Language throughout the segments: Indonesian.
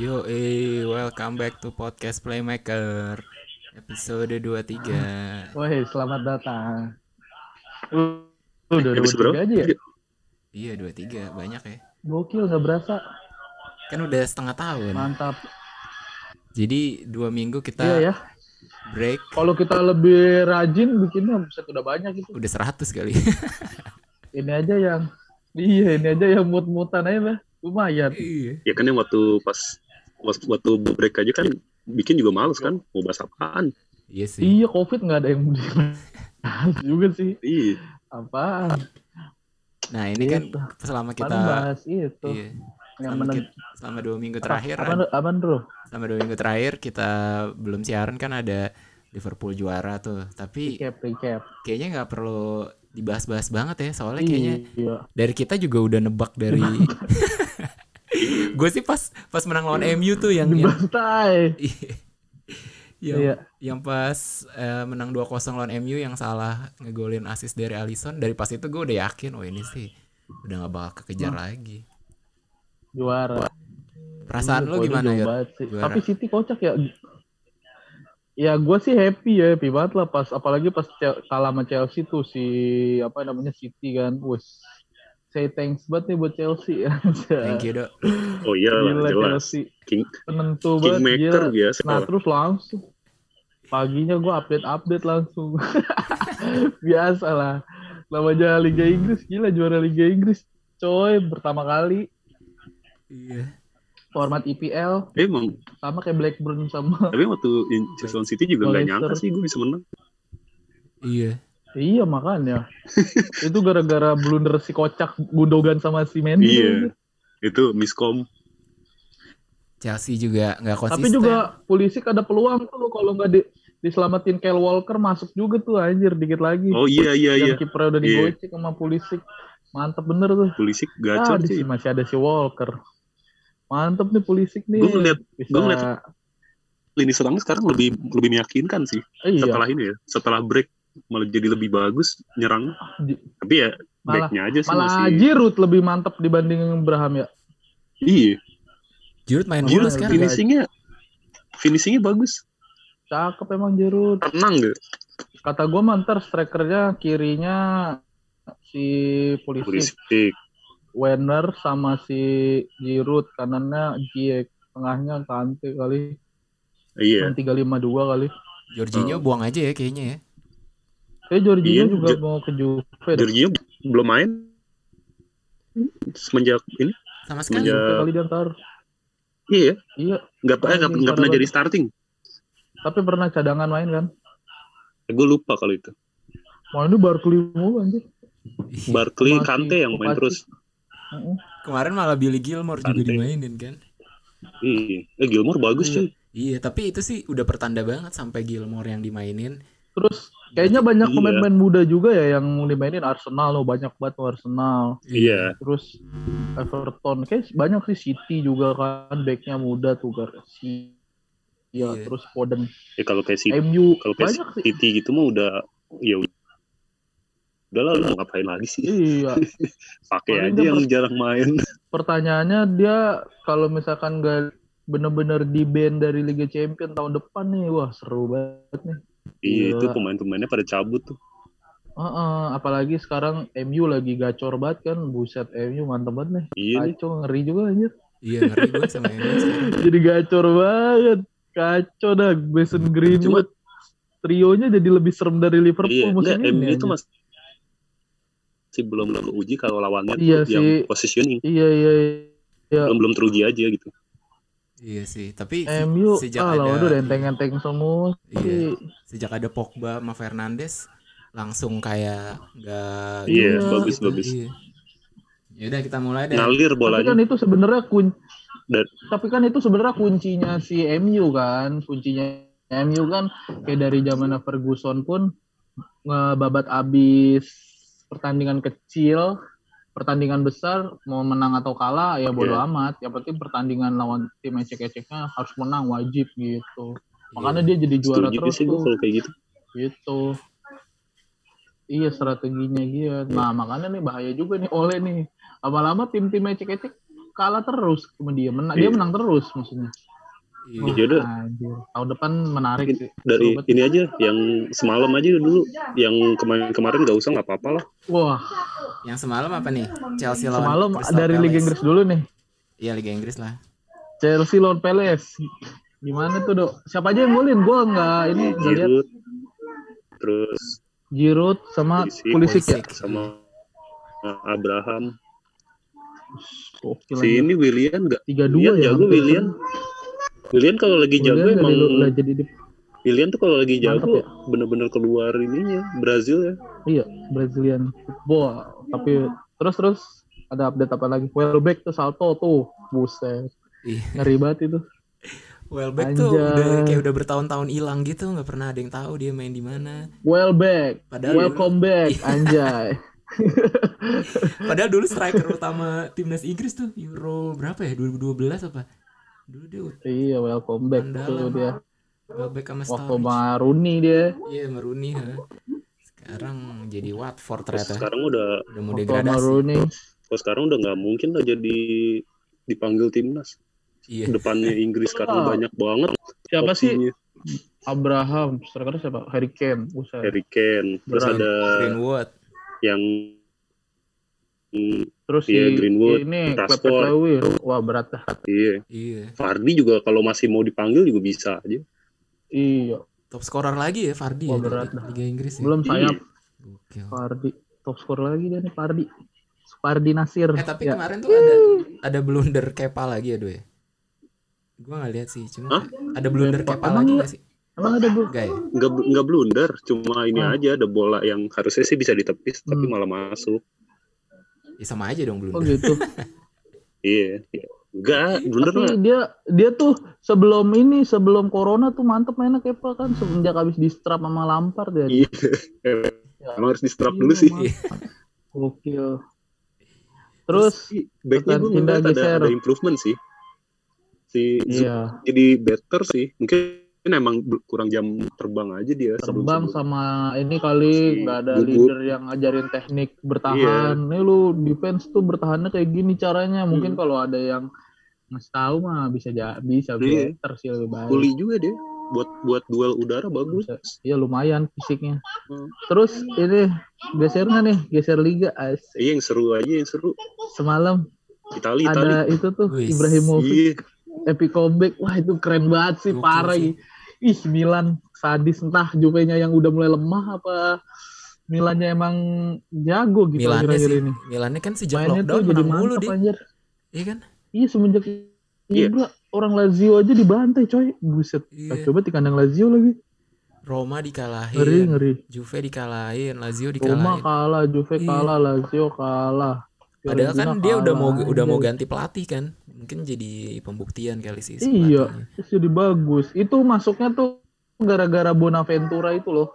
Yo, eh, welcome back to podcast Playmaker episode 23. Woi, selamat datang. Uh, udah dua Episode tiga aja ya? Iya, 23, banyak ya. Gokil nggak berasa. Kan udah setengah tahun. Mantap. Jadi dua minggu kita Iya ya. break, Kalau kita lebih rajin bikinnya bisa udah banyak itu. udah 100 kali. Ini aja yang Iya, ini aja yang mut-mutan aja lah. Lumayan. iya. Ya kan yang waktu pas waktu, waktu break aja kan bikin juga males kan mau bahas apaan Iya sih. Iya, Covid nggak ada yang dibahas juga sih. iya Apaan? Nah, ini kan Gitu. selama Kita bahas itu. iya, yang selama, kita- selama dua minggu terakhir Apa, apa, apa, bro? selama dua minggu terakhir kita belum siaran kan ada Liverpool juara tuh. Tapi Recap, recap. kayaknya nggak perlu dibahas-bahas banget ya soalnya kayaknya Iya. dari kita juga udah nebak dari gue sih pas pas menang lawan MU tuh yang Dibantai. yang, Iya. yang pas eh, menang 2-0 lawan MU yang salah ngegolin assist dari Alisson dari pas itu gue udah yakin oh ini sih udah nggak bakal kekejar lagi Juara. perasaan Iya, lo poinnya gimana ya. Tapi City kocak ya. Ya gue sih happy ya, happy banget lah pas apalagi pas kalah sama Chelsea tuh si apa namanya City kan. Wes. Say thanks banget nih buat Chelsea. thank you dok oh iya lah, jelas Chelsea. king Penentu banget kingmaker gila. biasa Nah terus langsung paginya gue update-update langsung. Biasa lah. Namanya Liga Inggris gila juara Liga Inggris. Coy pertama kali iya format IPL emang sama kayak Blackburn sama tapi waktu Chelsea City juga nggak nyangka sih gue bisa menang iya Iya makanya. itu gara-gara blunder si kocak Gundogan sama si Mendy. iya itu miskom Chelsea juga nggak konsisten Tapi juga polisi ada peluang tuh kalau nggak di, diselamatin Kyle Walker masuk juga tuh anjir dikit lagi. oh iya iya iya Yang kipernya udah Iya. digocek sama polisi. Mantep bener tuh. polisi Ah, gacor di sih masih ada si Walker. Mantep nih polisi nih. Gua ngeliat- Bisa, gua ngeliat lini serangnya sekarang lebih lebih meyakinkan sih iya. setelah ini ya setelah break malah jadi lebih bagus nyerang. Tapi ya Malah- backnya aja sih Malah masih Giroud lebih mantep dibanding Braham ya. iya. Giroud main Giroud gila. finishingnya finishingnya bagus. Cakep emang Giroud. tenang gak Kata gue mantar strikernya kirinya si polisi Pulisic. Werner sama si Giroud kanannya Ziyech tengahnya Kante kali. Iya. Main 352 kali. Jorginho Oh. buang aja ya kayaknya ya eh Jorginho Iya, juga mau ke Juve. Jorginho belum main. Semenjak ini sama sekali. Semenjak- kali dia ntar iya iya. Nggak eh, nggak Lagi, nggak pernah baru jadi starting. Tapi pernah cadangan main kan? Gue lupa kalau itu. Mau ini Barkley mulu anjir. Barkley Sama si Kante yang main terus. Kemarin malah Billy Gilmore juga Santai. dimainin kan? Iya. Eh Gilmore bagus Iya. cuy. Iya, tapi itu sih udah pertanda banget sampai Gilmore yang dimainin. terus kayaknya banyak Iya. pemain-pemain muda juga ya yang mau dimainin. Arsenal loh banyak banget Arsenal. Iya. Terus Everton. Kayak banyak sih City juga kan backnya muda tuh Garcia. Iya. terus Foden. Ya kalau kayak si MU kalau kayak banyak sih. City gitu mah udah ya udah. Udah lah lu mau ngapain lagi sih? Iya. Pakai aja dia yang jarang main. Pertanyaannya dia kalau misalkan gak bener-bener di band dari Liga Champion tahun depan nih wah seru banget nih iya itu pemain-pemainnya pada cabut tuh. Heeh, apalagi sekarang MU lagi gacor banget kan. Buset MU mantep banget nih. Iya nih. Kacau ngeri juga anjir. Iya, ngeri gue sama ini sekarang. jadi gacor banget. Kacau dah Mason Greenwood. Trionya jadi lebih serem dari Liverpool iya musim enggak ini MU itu masih masih belum uji kalau lawannya tuh Iya yang sih. positioning. Iya iya iya. Belum belum teruji aja gitu Iya sih, tapi se- MU sejak ah ada udah enteng-enteng semua Iya. sejak ada Pogba sama Fernandes langsung kayak nggak Iya, gitu. bagus, bagus. Iya. Ya udah kita mulai deh. ngalir Tapi bolanya kan itu sebenarnya kun Dan- tapi kan itu sebenarnya kuncinya si MU kan, kuncinya MU kan kayak dari zaman Ferguson pun ngebabat abis pertandingan kecil, pertandingan besar mau menang atau kalah ya bodo Iya. amat. Yang penting pertandingan lawan tim ecek-eceknya harus menang wajib gitu. Iya. Makanya dia jadi juara setuju terus sih tuh kalau kayak gitu gitu. Iya strateginya dia. Nah makanya nih bahaya juga nih oleh nih. Lama-lama tim-tim ecek-ecek kalah terus sama dia. Menang, dia Iya. menang terus maksudnya. Iya. Ya udah. Tahun depan menarik sih. dari banget. ini aja yang semalam aja dulu yang kemarin kemarin nggak usah nggak apa-apa lah Wah, Yang semalam apa nih? Chelsea lawan semalam Crystal dari Palace. Liga Inggris dulu nih. Iya Liga Inggris lah. Chelsea lawan Palace. Gimana tuh, Dok? Siapa aja yang golin? Gua nggak ini nggak lihat. Terus Giroud sama Pulisic. Pulisic ya. Sama Abraham Gokil si ini Willian nggak Tiga dua ya. jago hampir. Willian kalau lagi jago emang lah jadi di- tuh kalau lagi Mantap jago ya. bener-bener keluar ininya Brazil ya iya Brazilian football. Tapi terus terus ada update apa lagi? Welbeck tuh salto tuh. Buset. Iya. Ngeri banget itu. Welbeck tuh Anjay. udah kayak udah bertahun-tahun hilang gitu, nggak pernah ada yang tahu dia main di mana. Welbeck. Padahal Welcome back anjay. Padahal dulu striker utama timnas Inggris tuh Euro berapa ya? 2012 apa? Dulu dia ut- iya, welcome back Andalan. tuh dia. Welbeck sama Waktu. Maruni dia. Iya, Maruni ha. Sekarang jadi Watford Terus ternyata. sekarang udah Udah mau degradasi. Maruni. kalau sekarang udah nggak mungkin lah jadi dipanggil timnas Iya. depannya Inggris sekarang Ah. banyak banget Siapa sih? Abraham. Striker siapa? Harry Kane. Harry Kane terus ada Greenwood. yang Terus Iya, si Greenwood, ini Rashford. Wah berat dah. iya Iya. Fardi juga kalau masih mau dipanggil juga bisa aja Iya. Top scorer lagi ya Fardi Wah, ya berat dah. Liga Inggris ya. Belum sayap. Gokil. Fardi. Top skor lagi dia nih Fardi. Fardi Nasir. Eh tapi Ya. kemarin tuh ada ada blunder Kepa lagi ya, Doi. Gua nggak lihat sih, cuma Hah? ada blunder Kepa. Kepa Emang lagi iya? nggak sih? Emang ada bu? Enggak ya? nggak nggak blunder cuma ini Hmm. aja ada bola yang harusnya sih bisa ditepis tapi Hmm. malah masuk Ya sama aja dong Oh blunder. gitu. iya iya. nggak blunder Tapi lah dia dia tuh sebelum ini sebelum corona tuh mantep mainnya Kepa kan semenjak habis di strap sama Lampard ya. iya emang harus di strap dulu sih Iya, Gokil. Terus Si backnya gue ngeliat ada, ada improvement sih si iya jadi better sih mungkin emang bel- kurang jam terbang aja dia terbang sama ini kali nggak ada Gugup. leader yang ngajarin teknik bertahan. Iya. Nih lu defense tuh bertahannya kayak gini caranya. Mungkin Hmm. kalau ada yang ngasih tahu mah bisa ja- bisa Iya. better sih lebih baik. Kuli juga dia buat buat duel udara bagus Iya lumayan fisiknya. Hmm. Terus ini gesernya nih, geser liga. Asik. iya yang seru aja yang seru Semalam Itali Itali ada itu tuh. Ibrahimovic iya epic comeback. Wah itu keren banget sih, Gokil parah. sih. Ih Milan sadis entah Juve-nya yang udah mulai lemah apa Milannya emang jago gitu Milannya akhir-akhir sih, ini. Milannya kan sejak Mainnya tuh lockdown jadi mulu anjir. Iya kan? Iya semenjak Iya. Ibra orang Lazio aja dibantai coy. Buset. Iya. Coba di kandang Lazio lagi. Roma Ngeri dikalahin, ngeri. Juve dikalahin, Lazio Roma dikalahin. kalah, Juve Iya. kalah, Lazio kalah. Padahal kan dia udah mau kalah, udah mau ganti pelatih kan. Mungkin jadi pembuktian kali sih si Iya, jadi bagus. Itu masuknya tuh gara-gara Bonaventura itu loh.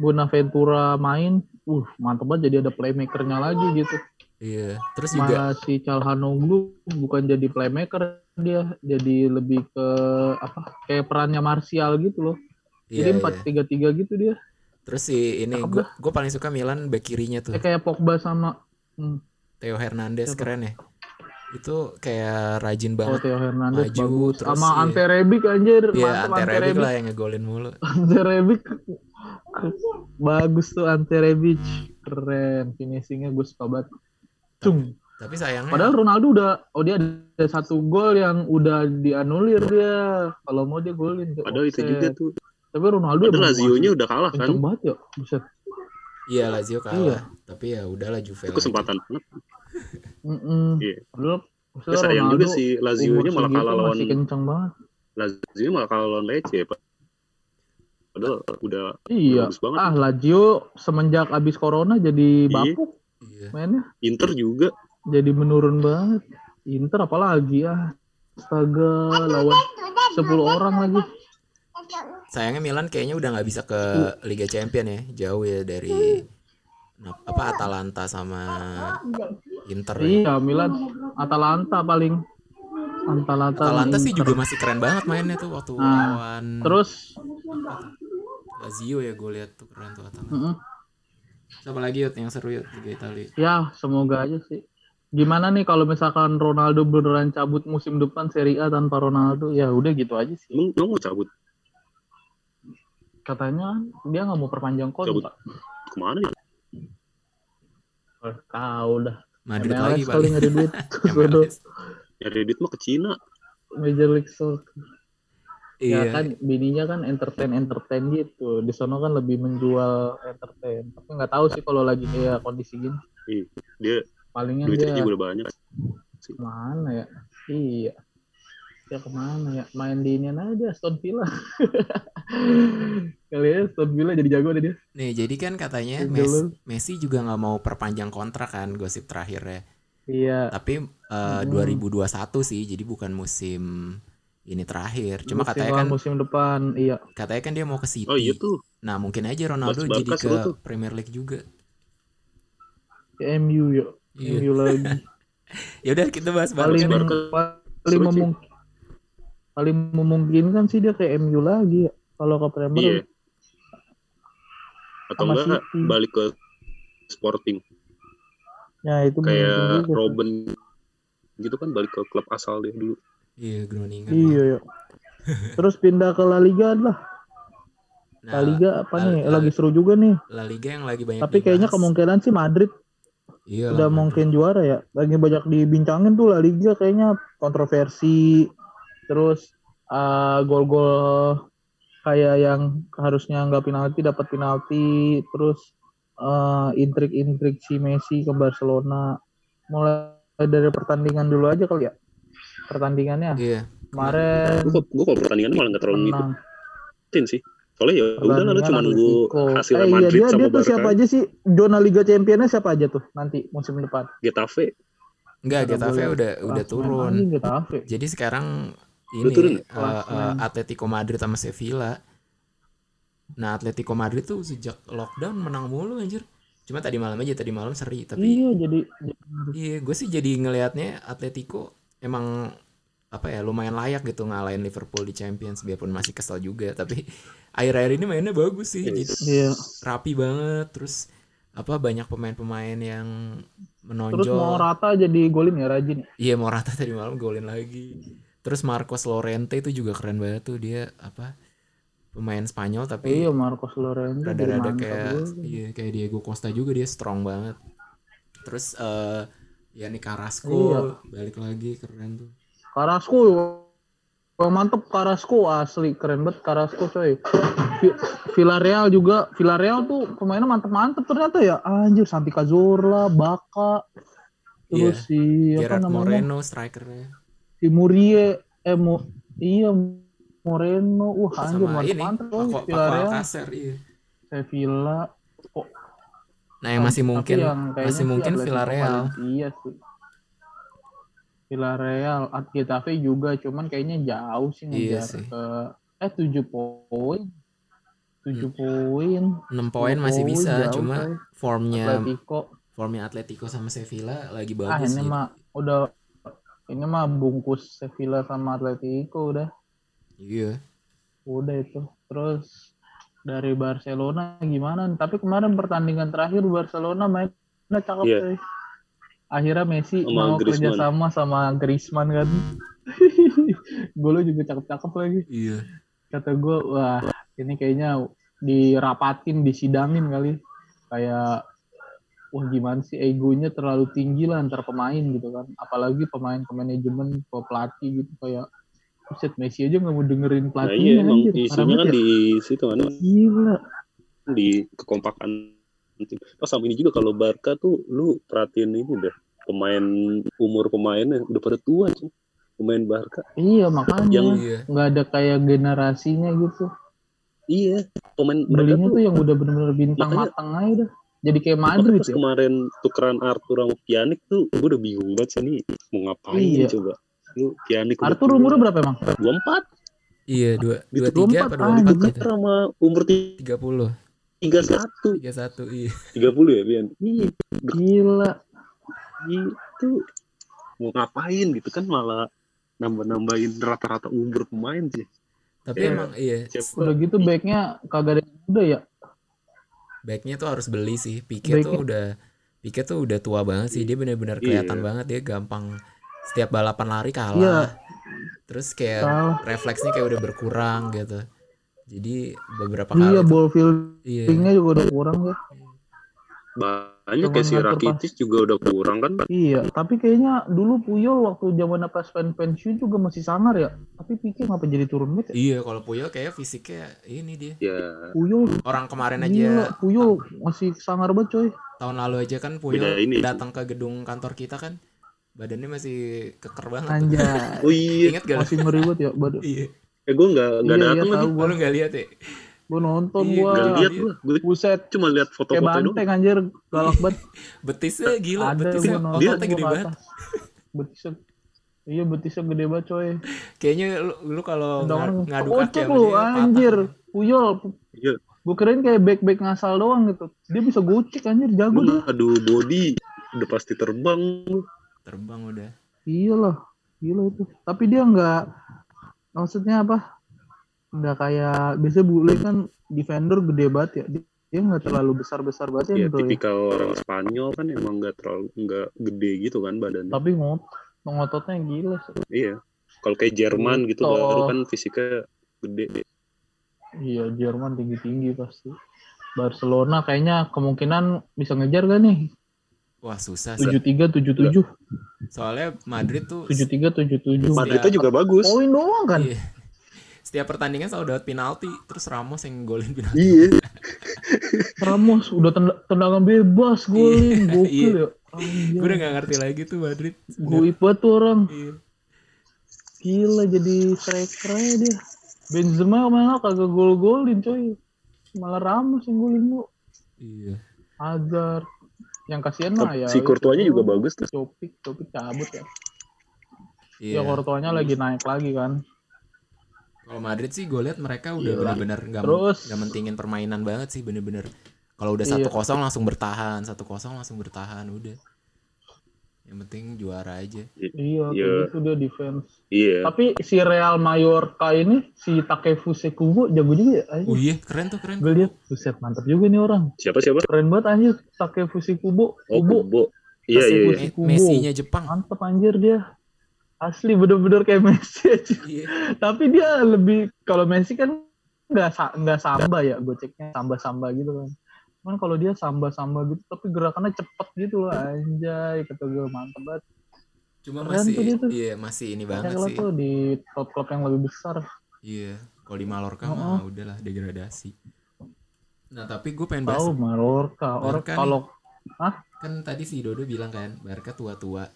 Bonaventura main, uh mantep banget jadi ada playmakernya lagi gitu. Iya. Terus juga Malah si Calhanoglu bukan jadi playmaker dia, jadi lebih ke apa? Kayak perannya Martial gitu loh. iya, jadi empat tiga tiga gitu dia. Terus si ini gue paling suka Milan back kirinya tuh Eh, kayak Pogba sama hmm, Theo Hernandez Siapa? keren ya. Itu kayak rajin oh, banget. Theo Hernandez Maju, bagus. terus Sama iya. Ante Rebic anjir, Iya, Ante Ante Rebic Rebic. lah yang ngegolin mulu. Ante Rebic bagus tuh Ante Rebic keren finishingnya gue suka banget cung Tapi sayangnya padahal Ronaldo udah oh dia ada satu gol yang udah dianulir dia kalau mau dia golin padahal itu juga tuh tapi Ronaldo padahal Lazio-nya udah kalah kan kenceng banget ya buset iya Lazio kalah. Iya. Tapi ya udahlah Juve. itu kesempatan banget Mm-mm. Iya. padahal Ya, sayang juga sih Lazio-nya malah kalah lawan masih kenceng banget Lazio malah kalah lawan Lecce Pak. padahal udah iya bagus banget ah Lazio semenjak abis corona jadi Iya. bapuk Iya. mainnya Inter juga jadi menurun banget. Inter apalagi ya. Astaga, lawan 10 orang lagi. Sayangnya Milan kayaknya udah nggak bisa ke Liga Champion ya, jauh ya dari apa Atalanta sama Inter. ya. Iya, Milan Atalanta paling Atalanta, Atalanta sih Inter. juga masih keren banget mainnya tuh waktu Nah, lawan Terus Lazio ya gue lihat tuh keren tuh Atalanta. mm-mm. Siapa lagi yuk yang seru yuk Liga Italia? ya semoga aja sih Gimana nih kalau misalkan Ronaldo beneran cabut musim depan Serie A tanpa Ronaldo? Ya udah gitu aja sih. Emang, emang mau cabut Katanya dia nggak mau perpanjang kontrak. ke mana ya? Oh, tahu dah. Madrid MLS lagi kali paling nyari duit. Ya Reddit mah ke Cina. Major League Soccer. Ya iya kan bininya kan entertain entertain gitu. Di sono kan lebih menjual entertain. Tapi nggak tahu sih kalau lagi kayak kondisi gini. Ih, dia Palingan duitnya dia juga udah banyak. ke mana ya? Iya. Dia ke mana ya? Main di ini aja Aston Villa. Kali ya Aston Villa jadi jago deh dia. nih jadi kan katanya Messi. Messi juga nggak mau perpanjang kontrak kan gosip terakhir ya Iya. tapi eh, Hmm. 2021 sih jadi bukan musim ini terakhir cuma Musim katanya kan musim depan iya. katanya kan dia mau ke City Oh iya tuh. nah mungkin aja Ronaldo Barca jadi ke tuh. Premier League juga Ke MU ya. Iya. MU lagi. ya udah kita bahas paling paling seru sih. memung paling memungkinkan sih dia ke MU lagi. Kalau ke Premier Iya. League. Atau enggak City. balik ke Sporting Ya itu kayak. Robin gitu kan balik ke klub asal dia dulu. iya Groningen Iya ya. Terus pindah ke La Liga lah. nah, La Liga apa La- nih? La- Lagi seru juga nih. La Liga yang lagi banyak Tapi kayaknya dibahas. kemungkinan sih Madrid iya udah mungkin juara ya. Lagi banyak dibincangin tuh La Liga kayaknya kontroversi. Terus eh, gol-gol kayak yang harusnya nggak penalti dapat penalti. Terus eh, intrik-intrik si Messi ke Barcelona. Mulai dari pertandingan dulu aja kali ya. Pertandingannya iya kemarin Gue gue kalau pertandingan malah nggak terlalu menang. ngikutin sih. Soalnya ya udah lah lu Pertandingan cuma nunggu hasil eh, iya, Madrid dia, sama dia tuh Barca. siapa aja sih? Zona Liga Championnya siapa aja tuh nanti musim depan? Getafe. enggak Udah Getafe udah udah turun jadi sekarang ini turun ya? eh, eh, Klasemen. Atletico Madrid sama Sevilla nah Atletico Madrid tuh sejak lockdown menang mulu anjir cuma tadi malam aja tadi malam seri tapi Iya jadi Iya, gue sih jadi ngelihatnya Atletico emang apa ya lumayan layak gitu ngalahin Liverpool di Champions biarpun masih kesel juga tapi akhir-akhir ini mainnya bagus sih jadi iya. rapi banget terus apa banyak pemain-pemain yang Terus menonjol mau rata jadi golin ya rajin. iya mau rata tadi malam golin lagi terus Marcos Llorente itu juga keren banget tuh dia apa pemain Spanyol tapi Iya Marcos Llorente jadi rada-rada kayak iya kayak Diego Costa juga dia strong banget terus eh ya nih Carrasco Iya. balik lagi keren tuh Carrasco Wah, mantep Carrasco asli keren banget Carrasco coy. Vi- Villarreal juga Villarreal tuh pemainnya mantep-mantep ternyata ya. Anjir Santi Cazorla, Baka, Iya. terus si apa Gerard namanya? Moreno strikernya Si Murie, eh Mo, iya Moreno, wah anjir coy. Paco Villarreal, iya Sevilla. Oh, nah yang masih mungkin yang masih sih mungkin Villarreal Valencia sih. Villarreal, At Getafe juga, cuman kayaknya jauh sih Iya sih. ke eh 7 poin. 7 Hmm. poin. 6 poin masih poin, bisa jauh, cuma formnya Atletico. formnya Atletico sama Sevilla lagi Ah, bagus ini sih mah udah ini mah bungkus Sevilla sama Atletico udah. iya Udah itu. Terus dari Barcelona gimana? Tapi kemarin pertandingan terakhir Barcelona mainnya cakep Iya. coy. Akhirnya Messi Sama mau Griezmann. kerja sama sama Griezmann kan. Golnya juga cakep-cakep lagi. iya Kata gue, wah ini kayaknya dirapatin, disidangin kali. Kayak, wah gimana sih egonya terlalu tinggi lah antar pemain gitu kan. Apalagi pemain ke manajemen, ke pelatih gitu. Kayak, Buset, Messi aja nggak mau dengerin Nah pelatihnya iya emang anjir. Isunya kan ya. di situ kan Gila. di kekompakan tim. Oh sama ini juga kalau Barca tuh lu perhatiin ini deh pemain umur pemainnya udah pada tua tuh pemain Barca. Iya makanya Yang- iya nggak ada kayak generasinya gitu. Iya pemain mereka Belinya tuh tuh yang udah bener-bener bintang Makanya- matang aja dah. Jadi kayak Madrid ya. kemarin tukeran Arthur sama Pjanic tuh gue udah bingung banget sih nih mau ngapain Iya. coba. Lu Pjanic Arthur umurnya berapa emang? dua empat iya dua dua tiga 24, apa dua ah, empat gitu. gitu sama umur tiga puluh tiga satu tiga satu iya tiga puluh ya Pian. Iya Gila. itu mau ngapain gitu kan malah nambah-nambahin rata-rata umur pemain sih. tapi Iya. emang iya? Udah gitu backnya kagak ada yang muda ya. Backnya tuh harus beli sih Pique tuh udah Pique tuh udah tua banget sih dia benar-benar Iya. kelihatan banget dia gampang setiap balapan lari kalah Iya. terus kayak Kalah. refleksnya kayak udah berkurang gitu jadi beberapa Iya, kali tuh- ball iya fieldingnya juga udah kurang ya. Banyak kayak si Rakitic juga udah kurang kan. Iya, tapi kayaknya dulu Puyol waktu zaman pas pen pensiun juga masih sangar ya. Tapi Pique ngapa jadi turun banget ya? iya kalau Puyol kayak fisiknya ini dia Ya Puyol, orang kemarin aja Puyol masih sangar banget coy. tahun lalu aja kan Puyol ini. datang ke gedung kantor kita kan badannya masih keker banget. Anjay, Oh iya, ingat gak masih banget ya. Badan. iya eh gue nggak nggak Iya, iya datang lagi. tahu gua. lu nggak lihat ya Gue nonton Iya, gua. Nggak lihat iya. gue, gue Buset, cuma lihat kayak foto-foto doang. banteng anjir, galak banget. betisnya gila Ada betisnya ototnya gede banget. Betisnya Iya betisnya gede banget coy. kayaknya lu, lu kalau orang ngadu kaki lu anjir. Puyol. Iya. Gue keren kayak back-back ngasal doang gitu. Dia bisa gocek anjir, jago dia. Aduh body udah pasti terbang. terbang udah Iya lah, gila itu. Tapi dia nggak, maksudnya apa? Nggak kayak biasanya bule kan defender gede banget ya. Dia- nggak terlalu besar besar banget Ya ya, bro. ya. tipikal orang Spanyol kan emang nggak terlalu nggak gede gitu kan badannya. Tapi ngot, ngototnya gila. sih. Iya. Kalau kayak Jerman gitu Oh. baru kan fisiknya gede. Iya, Jerman tinggi tinggi pasti. Barcelona kayaknya kemungkinan bisa ngejar gak nih? wah susah sih Tujuh tiga tujuh tujuh, soalnya Madrid tuh tujuh tiga tujuh tujuh. Madridnya juga bagus. Poin doang kan? Iya. Setiap pertandingan selalu dapat penalti terus Ramos yang golin penalti Iya. Ramos udah tend- tendangan bebas golin, gokil ya. gue udah gak ngerti lagi tuh Madrid Gue banget tuh orang. Iya. Gila jadi striker dia. Benzema ke mana kagak gol-golin coy. Malah Ramos yang golin lu. iya Hazard. Yang kasihan mah ya. Si Courtois-nya itu juga bagus tuh. Copik, Copik cabut ya. iya Ya Courtois-nya lagi naik lagi kan. Kalau Madrid sih gue lihat mereka udah Gila. bener-bener gak, Terus- gak mentingin permainan banget sih bener-bener kalau udah Iya. satu kosong langsung bertahan satu kosong langsung bertahan udah yang penting juara aja Iya, Iya. gitu dia defense. Iya. Tapi si Real Mallorca ini si Takefusa Kubo jago juga ya. oh iya keren tuh keren Gue lihat buset mantap juga nih orang. Siapa siapa? Keren banget anjir Takefusa Kubo. Oh Kubo Kubo. Iya iya. iya. Messi-nya Jepang mantep anjir dia. Asli bener-bener kayak Messi aja. iya Tapi dia lebih kalau Messi kan nggak nggak samba ya, gue ceknya samba-samba gitu kan. Cuman kalau dia samba-samba gitu, tapi gerakannya cepet gitu loh, anjay, kata gue mantep banget. cuma Keren masih tuh. iya masih ini banget Banyak sih tuh di top klub yang lebih besar. iya kalau di Mallorca Oh, mah udahlah degradasi nah tapi gue pengen bahas Tahu Mallorca, orang kalau kan tadi si Dodo bilang kan Barca tua-tua.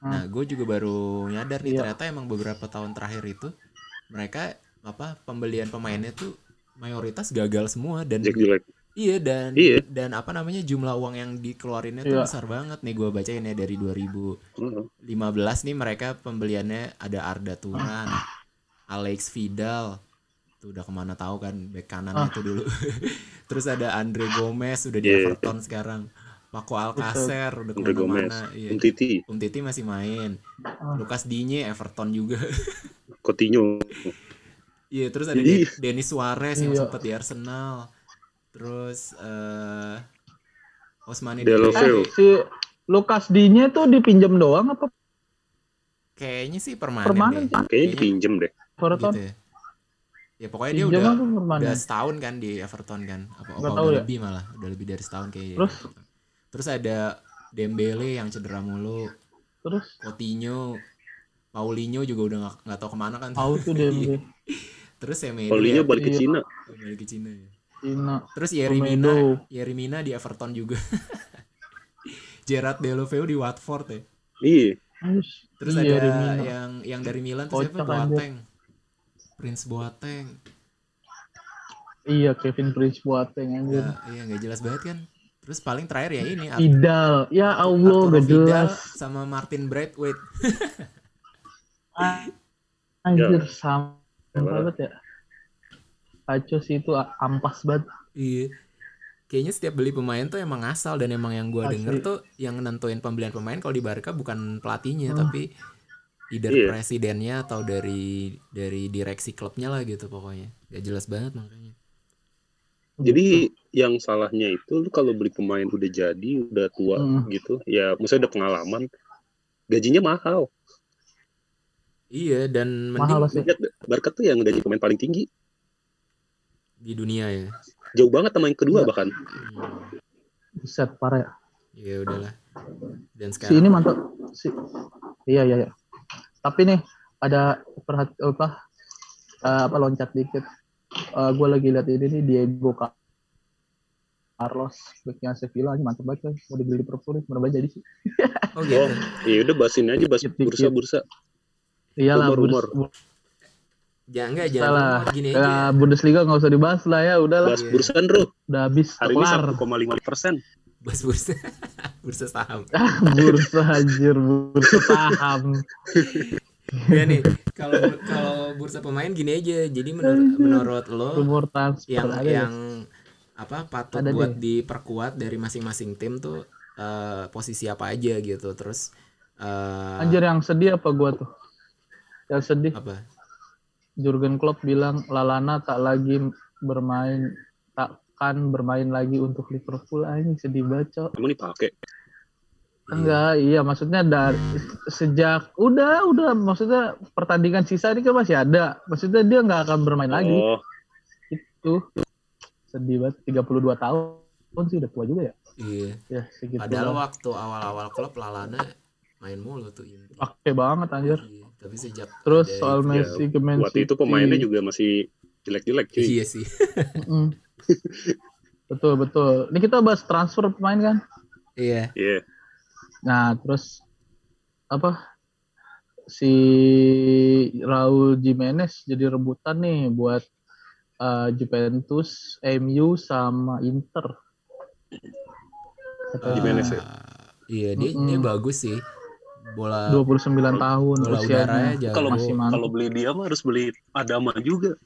Hmm. Nah, gue juga baru nyadar nih Iya. ternyata emang beberapa tahun terakhir itu mereka apa pembelian pemainnya tuh mayoritas gagal semua dan iya dan Iya. dan apa namanya jumlah uang yang dikeluarinnya tuh Iya. besar banget nih gue bacain ya dari 2015 Heeh. nih mereka pembeliannya ada Arda Turan, Alex Vidal tuh udah ke mana tahu kan back kanannya Ah. tuh dulu terus ada Andre Gomez udah di Iya. Everton sekarang Paco Alcacer udah ke mana-mana iya. Um Titi. Um Titi masih main Ah. Lukas Digne Everton juga Coutinho. iya terus ada Iya. De- Denis Suarez yang Iya. sempat di Arsenal terus eh Osmani. Dembele eh, si Lukas Digne tuh dipinjam doang apa kayaknya sih permanen, permanen deh? Kayaknya dipinjem deh. Everton? gitu ya. ya pokoknya dia udah udah setahun kan di Everton kan apa, apa udah ya. lebih malah udah lebih dari setahun kayaknya Terus? Terus ada Dembele yang cedera mulu Terus Coutinho Paulinho juga udah nggak nggak tahu ke mana kan tahu tuh Iya. terus Semedo Paulinho ya, balik ke Iya. Cina. balik ke Cina ya. Cina. terus Yerimina. Yerimina di Everton juga Gerard Deulofeu di Watford ya Iya. Terus, terus iya, ada Remina. yang yang dari Milan tuh siapa. Boateng Prince Boateng Iya Kevin Prince Boateng ya, iya nggak jelas banget kan terus paling terakhir ya ini Vidal, ya Allah Arturo gak jelas. sama Martin Braithwaite Anjir sama banget ya. Kacau sih itu ampas banget. Iya. Kayaknya setiap beli pemain tuh emang asal dan emang yang gua Asli. denger tuh yang nentuin pembelian pemain kalau di Barca bukan pelatihnya Hmm. tapi either Iya. presidennya atau dari dari direksi klubnya lah gitu pokoknya. Gak jelas banget makanya. Jadi yang salahnya itu lu kalau beli pemain udah jadi udah tua Hmm. gitu ya maksudnya udah pengalaman gajinya mahal Iya dan mending Mahal sih. lihat Barca tuh yang gaji pemain paling tinggi di dunia ya. jauh banget sama yang kedua Iya. bahkan Hmm. Buset, parah ya. Ya udahlah. Dan Si sekarang ini mantap. Si Iya, iya, iya. Tapi nih ada perhati apa eh, apa loncat dikit. Gue lagi lihat ini nih Diego Ca- Carlos backnya Sevilla ini mantap banget kan. Mau dibeli Liverpool nih, bener jadi sih. oh gitu. Oh, ya udah bahasin aja bahas Dikit-dikit. bursa-bursa Iyalah, Rumor, Bundes- Jangan enggak jangan Salah. rumor, gini Ya, aja. Bundesliga nggak usah dibahas lah ya, udahlah. bahas Iya. bursa bro Udah habis, hari ini kelar. 1,5 persen Bahas bursa. bursa saham. bursa anjir, bursa saham. Ya nih, kalau kalau bursa pemain gini aja. Jadi menurut Anjir. menurut lo yang ada ya? yang apa patut Ada buat diperkuat dari masing-masing tim tuh eh, posisi apa aja gitu. Terus eh, Anjir yang sedih apa gua tuh? Yang sedih apa? Jurgen Klopp bilang Lalana tak lagi bermain takkan bermain lagi untuk Liverpool anjing sedih banget Cok. emang dipakai Iya. Enggak, iya maksudnya dari sejak udah udah maksudnya pertandingan sisa ini kan masih ada. Maksudnya dia nggak akan bermain lagi. oh Itu sedih banget 32 tahun sih udah tua juga ya. Iya. Ya segitu. Padahal lah. waktu awal-awal klub Lalana main mulu tuh inti. pakai banget anjir. Iya, Tapi sejak Terus ada- soal Messi ke Man waktu itu pemainnya juga masih jelek-jelek cuy Iya sih. Mm. betul betul. Ini kita bahas transfer pemain kan? Iya. Iya Nah, terus apa? Si Raul Jimenez jadi rebutan nih buat uh, Juventus, MU sama Inter. Kata Jimenez ya? Iya, dia dia bagus sih. Bola 29 tahun bola usianya. kalau masih mantap. kalau beli dia mah harus beli Adama juga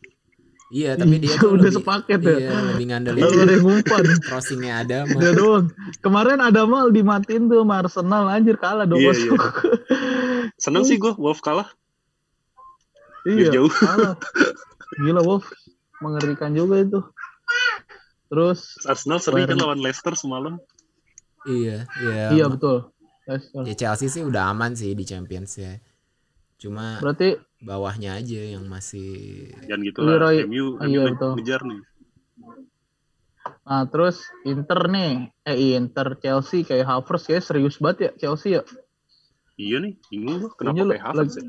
Iya, tapi dia tuh udah lebih, sepaket ya. Iya, lebih ngandelin Lalu ada yang ngumpan. crossingnya ada Dia doang. Kemarin ada mal dimatiin tuh sama Arsenal anjir kalah 2-0. Iya, iya. seneng sih gue Wolf kalah Iya, jauh. kalah. Gila Wolf, mengerikan juga itu. Terus Arsenal seri kan lawan Leicester semalam Iya, iya. iya betul. Leicester. Ya Chelsea sih udah aman sih di Champions ya. Cuma Berarti bawahnya aja yang masih dan gitu lah Leroy- MU, iya, MU betul. ngejar nih nah terus Inter nih, eh Inter Chelsea kayak Havertz kayak serius banget ya Chelsea ya. iya nih bingung gue kenapa kayak Havertz ya?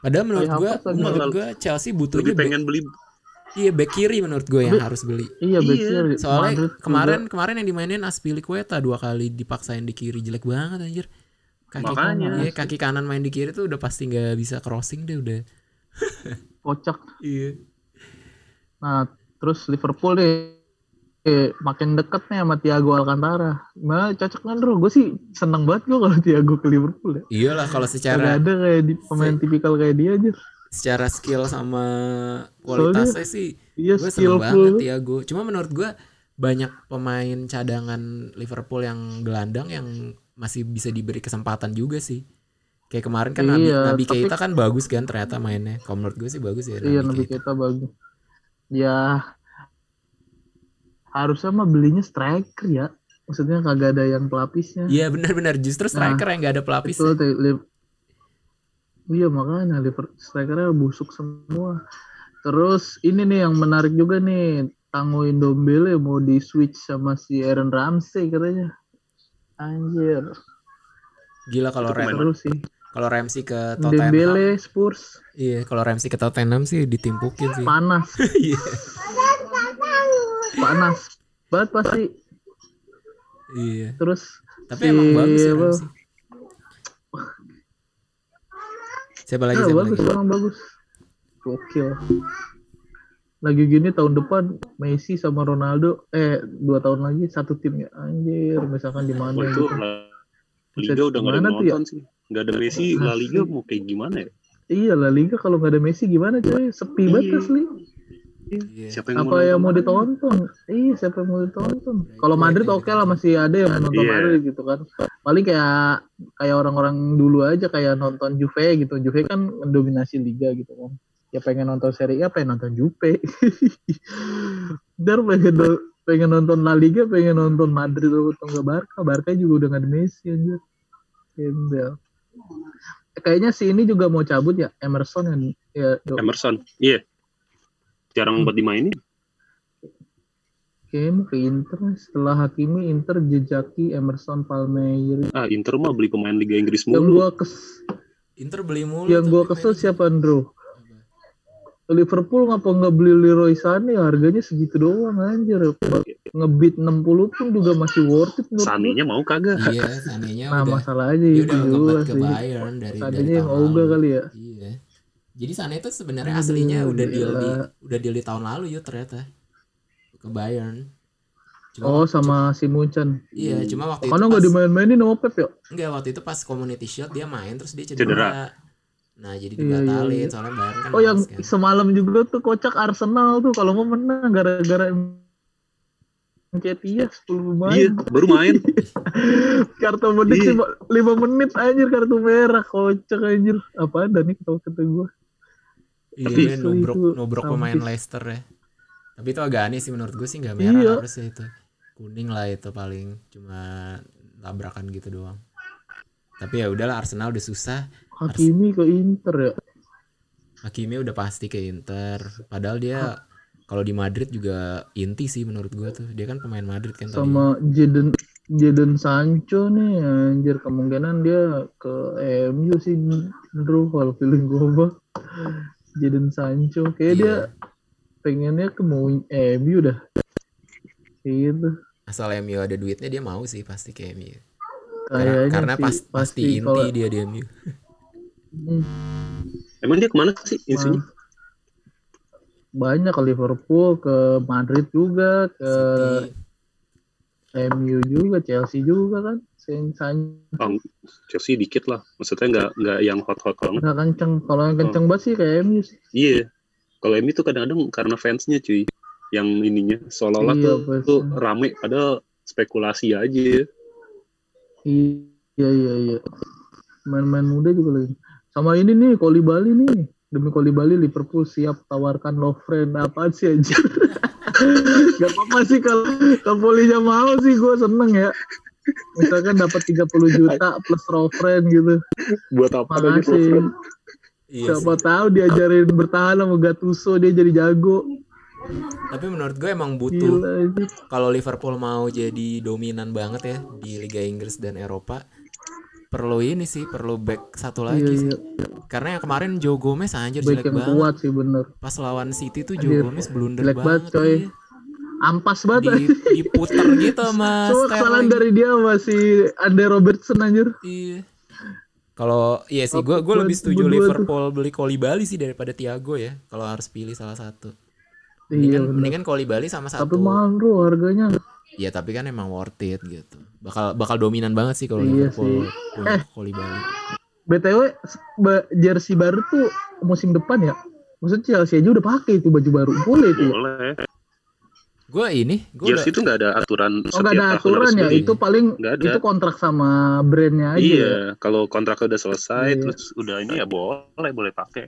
Padahal menurut gua, lagi. menurut gua Chelsea butuhnya lebih pengen beli iya back kiri menurut gua yang Tapi- harus beli. Iya, back Iya, kiri. Soalnya Madrid kemarin kemarin yang dimainin Aspilicueta dua kali dipaksain di kiri jelek banget anjir. Kaki Makanya. kanan, iya, kaki kanan main di kiri tuh udah pasti nggak bisa crossing deh udah. kocak. Iya. Nah, terus Liverpool deh eh, makin deket nih sama Thiago Alcantara. Nah, cocok kan bro? Gue sih seneng banget gue kalau Thiago ke Liverpool ya. Iyalah kalau Gak secara ada kayak di, pemain tipikal kayak dia aja. secara skill sama kualitasnya sih Iya gue seneng banget. Thiago. Cuma menurut gue banyak pemain cadangan Liverpool yang gelandang yang masih bisa diberi kesempatan juga sih. Kayak kemarin kan Nabi, Iya, Nabi tapi- Keita kan bagus kan ternyata mainnya. Kalau menurut gue sih bagus ya Iya Nabi Nabi Keita. kita bagus. Ya harusnya mah belinya striker ya. Maksudnya kagak ada yang pelapisnya. Iya benar-benar justru striker yang gak ada pelapis. Betul, Iya makanya strikernya busuk semua. Terus ini nih yang menarik juga nih Tango Indombele mau di switch sama si Aaron Ramsey katanya. Anjir, Gila kalau seru sih. kalau Ramsey ke Tottenham. Dembele Spurs Iya, kalau Ramsey ke Tottenham sih ditimpukin sih. panas, Iya. panas banget pasti. Iya. Terus Tapi si- emang bagus ya apa, Ramsey. Siapa lagi? Ah, Siapa bagus, lagi? emang bagus. Gokil. Lagi gini tahun depan Messi sama Ronaldo eh dua tahun lagi satu tim ya anjir misalkan di mana gitu. Liga udah nggak ada ya? nonton sih nggak ada Messi La Liga mau kayak gimana ya Iya La Liga kalau nggak ada Messi gimana coy? Sepi banget Iya. asli. Iya. siapa yang Apa yang mau nonton? ditonton? Iya siapa yang mau ditonton? Kalau Madrid oke lah masih ada yang nonton Iya. Madrid gitu kan. Paling kayak kayak orang-orang dulu aja kayak nonton Juve gitu. Juve kan mendominasi liga gitu kan. Ya pengen nonton Serie A, pengen nonton Juve. Dar pengen, do- pengen nonton La Liga, pengen nonton Madrid atau enggak Barca. Barca juga udah nggak ada Messi anjir. Gembel. Kayaknya si ini juga mau cabut ya, Emerson yang ya do- Emerson. Iya. Jarang buat dimainin. kayaknya mau ke Inter setelah Hakimi Inter jejaki Emerson Palmieri. Ah, Inter mah beli pemain Liga Inggris Yang mulu. gua kes Inter beli mulu. yang gua kesel siapa Andrew? Liverpool ngapa nggak beli Leroy Sané harganya segitu doang anjir ngebit 60 pun juga masih worth it. Sanenya mau kagak? Iya, sanenya nah udah masalahnya dia itu udah ke sih Bayern dari dari Sanenya yang tahun ogah lalu. kali ya Iya. Jadi Sané itu sebenarnya Aduh, aslinya udah deal di udah deal di tahun lalu yuk ternyata ke Bayern. Cuma oh sama si Munchen iya, cuma waktu karena itu nggak pas, dimain-mainin sama Pep ya enggak waktu itu pas Community Shield dia main terus dia cedera. Cedera. Nah, jadi Iya, dibatalin iya, iya. soalnya Bayern kan oh yang kan. semalam juga tuh kocak Arsenal tuh kalau mau menang gara-gara Ketia 10 pemain Iya, baru main. kartu menit Iya. lima- lima menit anjir kartu merah kocak anjir apa ada nih kalau kata gue Iya, Tapi dia nubruk itu nubruk pemain. Leicester ya. Tapi itu agak aneh sih menurut gue sih nggak merah Iya. harusnya itu. Kuning lah itu paling cuma tabrakan gitu doang. Tapi ya udahlah Arsenal udah susah. Hakimi ke Inter ya Hakimi udah pasti ke Inter. Padahal dia kalau di Madrid juga inti sih menurut gua tuh. Dia kan pemain Madrid kan tadi. sama Jadon Jadon Sancho nih anjir kemungkinan dia ke MU sih bro kalau feeling gue mah Jadon Sancho kayak Iya. dia pengennya ke MU dah gitu Asal MU ada duitnya dia mau sih pasti ke MU. kayaknya Karena, karena sih, pas, pasti, inti kalau- dia di MU. Hmm, Emang dia ke mana sih insinya? banyak ke Liverpool ke Madrid juga ke City. MU juga Chelsea juga kan Sancho Oh, Chelsea dikit lah. Maksudnya nggak nggak yang hot-hot banget. nggak kenceng kalau yang kenceng banget sih kayak MU sih Iya. Kalau MU tuh kadang-kadang karena fansnya cuy. Yang ininya seolah-olah Iya, tuh, fansnya. tuh rame padahal spekulasi aja. Iya iya iya. Main-main muda juga lagi. Sama ini nih Koli Bali nih. Demi Koli Bali Liverpool siap tawarkan Lovren apa sih aja. Gak apa-apa sih kalau kalau Polinya mau sih gue seneng ya. Misalkan dapat 30 juta plus Lovren gitu. Buat apa lagi Makasih. Lovren? Iya Siapa sih. tahu diajarin bertahan sama Gattuso dia jadi jago. Tapi menurut gue emang butuh kalau Liverpool mau jadi dominan banget ya di Liga Inggris dan Eropa perlu ini sih perlu back satu lagi Iya, sih. iya. Karena yang kemarin Joe Gomez anjir Baik jelek yang banget. kuat sih bener. Pas lawan City tuh Joe Anjir, Gomez blunder jelek banget, banget. coy. iya. Ampas banget. Di, diputer gitu sama Semua kesalahan dari dia masih Ande Robertson anjir. Iya. Kalau iya sih gue gue lebih setuju berdua tuh. Liverpool beli Bali sih daripada Thiago ya. Kalau harus pilih salah satu. Iya, Mendingan, bener. mendingan Bali sama Tapi satu. mahal bro harganya. Ya tapi kan emang worth it gitu. Bakal bakal dominan banget sih kalau Iya Liverpool Eh. Bali. BTW ba- jersey baru tuh musim depan ya. Maksudnya Chelsea aja udah pakai itu baju baru. Boleh tuh. Boleh. Gue ini, gue udah Jersey itu nggak ada aturan Oh nggak ada aturan ya. beli. Itu paling ada. itu kontrak sama brandnya aja. Iya, ya? kalau kontraknya udah selesai Iya. terus udah ini ya boleh boleh pakai.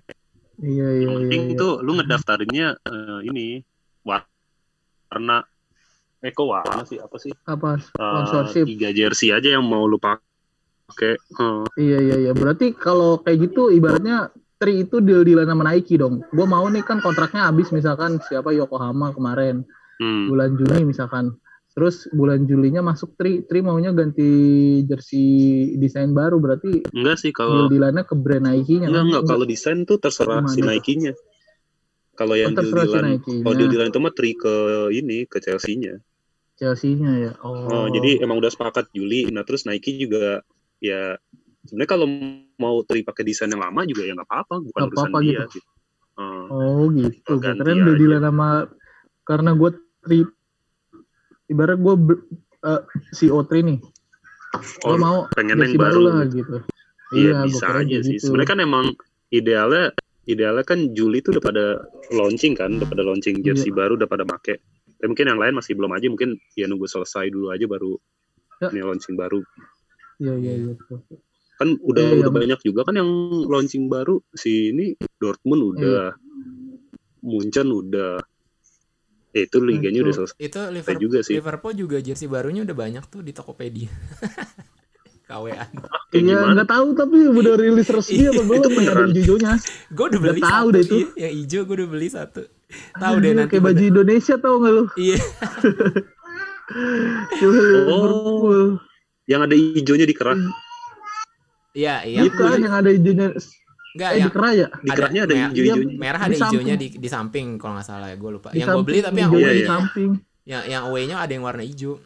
Iya iya Yang iya. penting iya. itu lu ngedaftarinnya eh, ini warna Eko warna sih apa sih? Apa Eh, sponsorship? tiga jersey aja yang mau lu pakai. Eh, Iya iya iya. Berarti kalau kayak gitu ibaratnya Tri itu deal dealan sama Nike dong. Gue mau nih kan kontraknya habis misalkan siapa Yokohama kemarin hmm. bulan Juni misalkan. Terus bulan Julinya masuk Tri, Tri maunya ganti jersey desain baru berarti Enggak sih deal kalau dealannya ke brand Nike-nya. enggak kan? enggak kalau desain tuh terserah si Gimana? Nike-nya. Kalau yang Oh, terserah si deal-dealan Nike-nya. kalau deal-dealan itu mah tri ke ini ke Chelsea-nya. Chelsea-nya ya. Oh. Oh, jadi emang udah sepakat Juli. Nah, terus Nike juga ya sebenarnya kalau mau tri pakai desain yang lama juga ya nggak apa-apa, bukan Nggak urusan apa-apa dia. gitu. Gitu. Eh, Oh gitu. Oh, ganti keren udah dealan sama karena gue tri ibarat gue uh, CO3 nih. Gue oh, mau pengen yang baru. lah gitu. Iya, gua bisa aja sih. gitu. Sebenarnya kan emang idealnya idealnya kan Juli itu udah pada launching kan, udah pada launching Iya. jersey baru, udah pada make. Tapi mungkin yang lain masih belum aja, mungkin ya nunggu selesai dulu aja baru Ya. ini launching baru. Iya iya iya. Kan udah Iya, udah yang- banyak juga kan yang launching baru si ini Dortmund udah, Iya. Munchen udah. Eh, itu liganya udah Itu- selesai Itu Liverpool juga sih. Liverpool juga jersey barunya udah banyak tuh di Tokopedia. Kayak Iya nggak tahu tapi udah rilis resmi apa belum yang ada hijaunya. Gue udah beli tahu satu deh itu. iya. Yang hijau gue udah beli satu. Tahu deh nanti. kayak baju Indonesia tau nggak lu? Iya. Oh. Yang ada hijaunya di kerah. Iya, iya. Bukan yang ada hijaunya. Enggak Eh yang di kerah ya? Di kerahnya ada hijau-hijaunya. merah Di ada hijaunya di di samping kalau nggak salah ya gue lupa. Di yang gue beli tapi yang hijaunya away di ya. samping. yang yang away-nya ada yang warna hijau.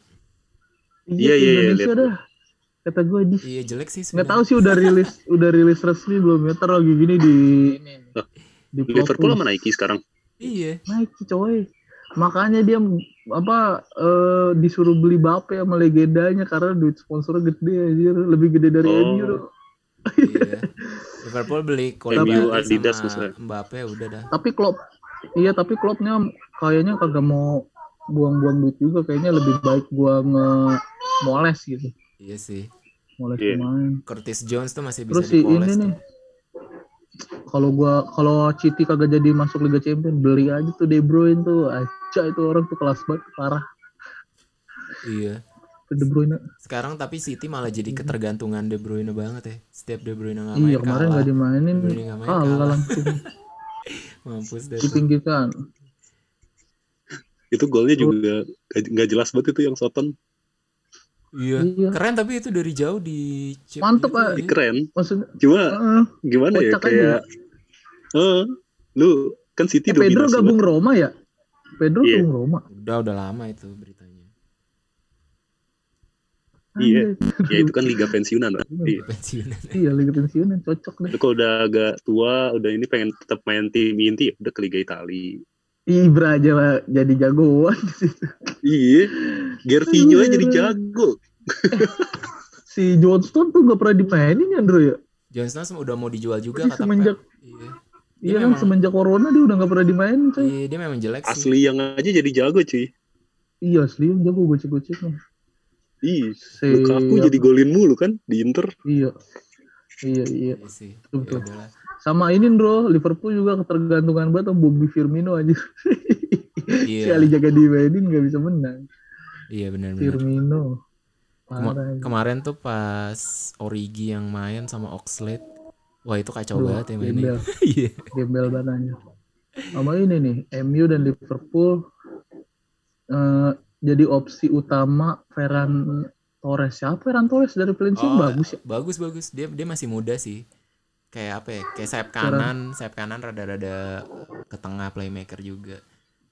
Iya, Iya, iya, iya, Indonesia lihat. dah. Kata gue di Iya jelek sih nggak tahu sih udah rilis udah rilis resmi belum ya ntar lagi gini di ini di Liverpool sama Nike sekarang. Iya. naik sih coy makanya dia apa eh, disuruh beli Bape sama legendanya karena duit sponsornya gede anjir lebih gede dari Oh. MU iya. Liverpool beli MU, Adidas sama maksudnya. Mbappe udah dah. tapi Klopp iya tapi Kloppnya kayaknya kagak mau buang-buang duit juga kayaknya lebih baik gua nge moles gitu Iya sih. Moles Iya. pemain Curtis Jones tuh masih bisa terus si dipoles ini tuh. nih kalau gua kalau City kagak jadi masuk Liga Champions beli aja tuh De Bruyne tuh aja itu orang tuh kelas banget parah Iya. De Bruyne Sekarang tapi City malah jadi ketergantungan De Bruyne banget ya. Setiap De Bruyne nggak main iya kemarin nggak dimainin De Bruyne main kalah kalah. langsung Mampus deh. tuh. dipinggirkan Itu golnya juga gak- nggak jelas banget itu yang Soton. Iya. Iya. Keren tapi itu dari jauh di Mantep, gitu, Pak. iya. Keren. maksudnya Cuma eh, gimana ya kayak eh lu kan City eh, Pedro gabung banget. Roma ya Pedro Iya. gabung Roma Udah udah lama itu beritanya. Iya. Ya itu kan liga pensiunan lah. Iya. Pensiunan. iya Liga pensiunan cocok deh kalau udah agak tua, udah ini pengen tetap main tim inti, ya udah ke Liga Italia. Ibra aja lah, jadi jagoan di situ. Iya. Gervinho aja jadi jago. si Johnston tuh gak pernah dimainin ya Andro ya Jones Stones udah mau dijual juga Iya, kata semenjak- Pep. Iya. iya kan memang- semenjak corona dia udah gak pernah dimainin coy Iya, dia memang jelek sih. Asli yang aja jadi jago cuy. iya asli jago gocek-goceknya Ih, si Lukaku jadi golin mulu kan di Inter. iya iya iya Iya sih. Ya udahlah. Sama ini bro Liverpool juga ketergantungan banget sama Bobby Firmino aja si Iya. Ali jaga dimainin gak bisa menang Iya benar-benar. Firmino Kema- kemarin tuh pas Origi yang main sama Oxlade, wah itu kacau Duh, banget ya mainnya. gembel. Iya. gembel banget sama ini nih MU dan Liverpool eh, jadi opsi utama Ferran Torres siapa Ferran Torres dari Valencia Oh, bagus ya Bagus bagus. Dia dia masih muda sih. Kayak apa ya? Kayak sayap kanan, sayap kanan rada-rada ke tengah playmaker juga.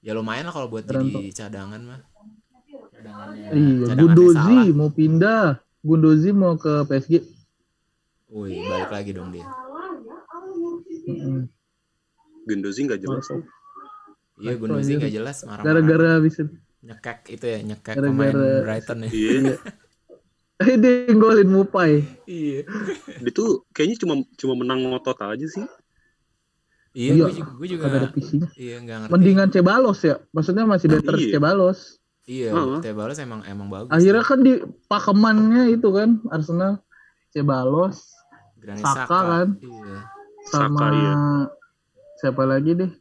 Ya lumayan lah kalau buat Keren jadi cadangan mah. Cadangannya. iya Gundozi mau pindah Gundozi mau ke PSG Wih, balik lagi dong dia. Mm-mm. Gendozi nggak jelas. Masuk. Iya, Gundozi nggak jelas marah-marah. gara-gara bisa nyekek itu ya, nyekek Gara-gara- pemain Brighton ya. Iya. eh dia golin Mupai Iya. Dia tuh kayaknya cuma cuma menang ngotot aja sih. Iya, Iya, gue juga, gue juga ada visinya iya nggak ngerti. mendingan Cebalos ya maksudnya masih better Iya. Cebalos Iya, Heeh. Tebalos emang emang bagus. akhirnya kan di pakemannya itu kan Arsenal Cebalos Granit Saka Saka, kan? Iya. sama Saka, iya. siapa lagi deh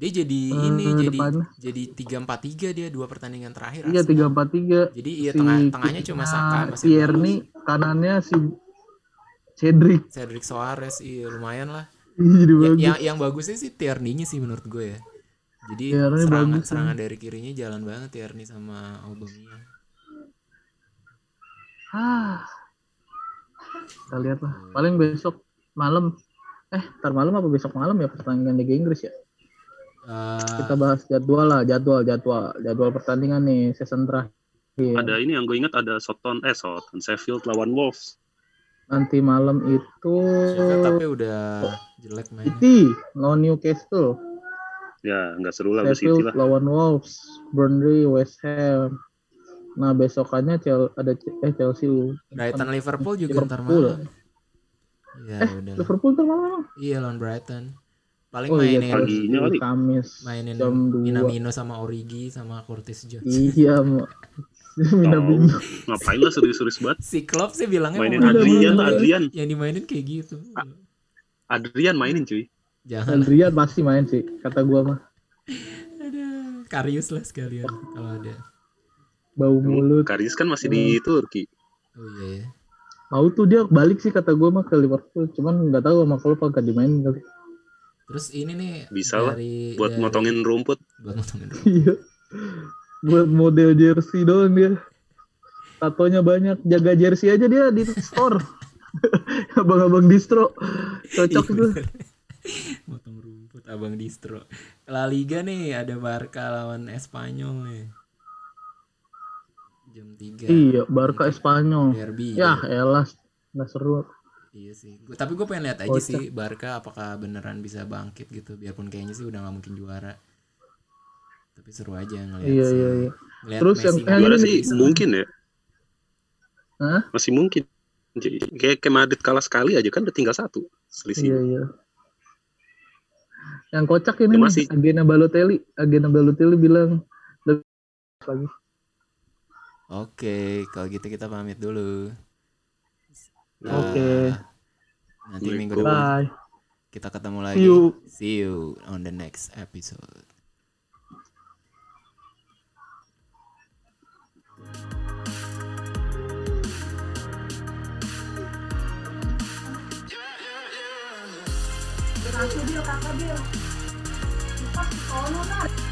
Dia jadi Eh, ini jadi depannya. jadi tiga empat tiga dia dua pertandingan terakhir. iya tiga empat tiga Jadi iya tengah tengahnya cuma Saka masih Tierney kanannya si Cedric Cedric Soares iya lumayan lah. jadi Ya, bagus yang yang bagusnya sih Tierney-nya sih menurut gue ya. Jadi Tierney serangan bagus, serangan dari kirinya jalan banget Tierney sama Aubameyang. ah kita lihat lah paling besok malam eh ntar malam apa besok malam ya pertandingan Liga Inggris ya Eh, kita bahas jadwal lah jadwal jadwal jadwal pertandingan nih season terakhir Ada ini yang gue ingat ada Soton eh Soton Sheffield lawan Wolves. nanti malam itu Sheffield tapi udah jelek mainnya. City lawan Newcastle Ya nggak seru lah gue City Sheffield lah. lawan Wolves Burnley West Ham nah besokannya Chel- ada C- eh Chelsea Brighton Liverpool juga ntar Liverpool. malam. Iya udah. Liverpool tuh malam Iya lawan Brighton. Paling oh iya mainin Paginya kali. Kamis mainin jam 2 Minamino sama Origi sama Curtis Jones. iya Minamino Ngapain lah serius-serius banget. Si Klopp sih bilangnya Mainin mau Adrian lah, Adrian. Yang dimainin kayak gitu. Adrian mainin cuy. Jangan. Adrian pasti main sih kata gua mah Karius lah sekalian kalau ada. Bau mulut. Karius kan masih di Turki. Oh iya ya. Mau tuh dia balik sih kata gue mah ke Liverpool. Cuman nggak tahu sama klub agak dimainin kali. Terus ini nih Bisa lah, dari, Buat dari- motongin rumput. buat motongin rumput. Iya. Buat model jersey doang dia. Tatonya banyak. Jaga jersey aja dia di store. Abang-abang distro. Cocok Iya, tuh. bener. Motong rumput abang distro. La Liga nih ada Barca lawan Espanyol nih. Jam 3. Iya, Barca Espanyol. Derby. Ya, elah. Nggak seru. Iya sih. Gua- tapi gue pengen lihat aja Kocak. sih Barca apakah beneran bisa bangkit gitu. Biarpun kayaknya sih udah nggak mungkin juara. Tapi seru aja ngeliat Iya, sih. iya, iya. Ngeliat Terus Messi yang- Juara ini- sih Messi. mungkin ya. Hah? Masih mungkin. Jadi, Kayak kayak Madrid kalah sekali aja kan udah tinggal satu selisih. Iya, iya. Yang kocak ini Ya, nih, masih. Agena Balotelli. Agena Balotelli bilang lebih lagi. Oke, kalau gitu kita pamit dulu. Nah, Oke. Nanti minggu depan Bye. kita ketemu See lagi. you. See you on the next episode. Kakak Bil, kakak Bil. Lepas Nar.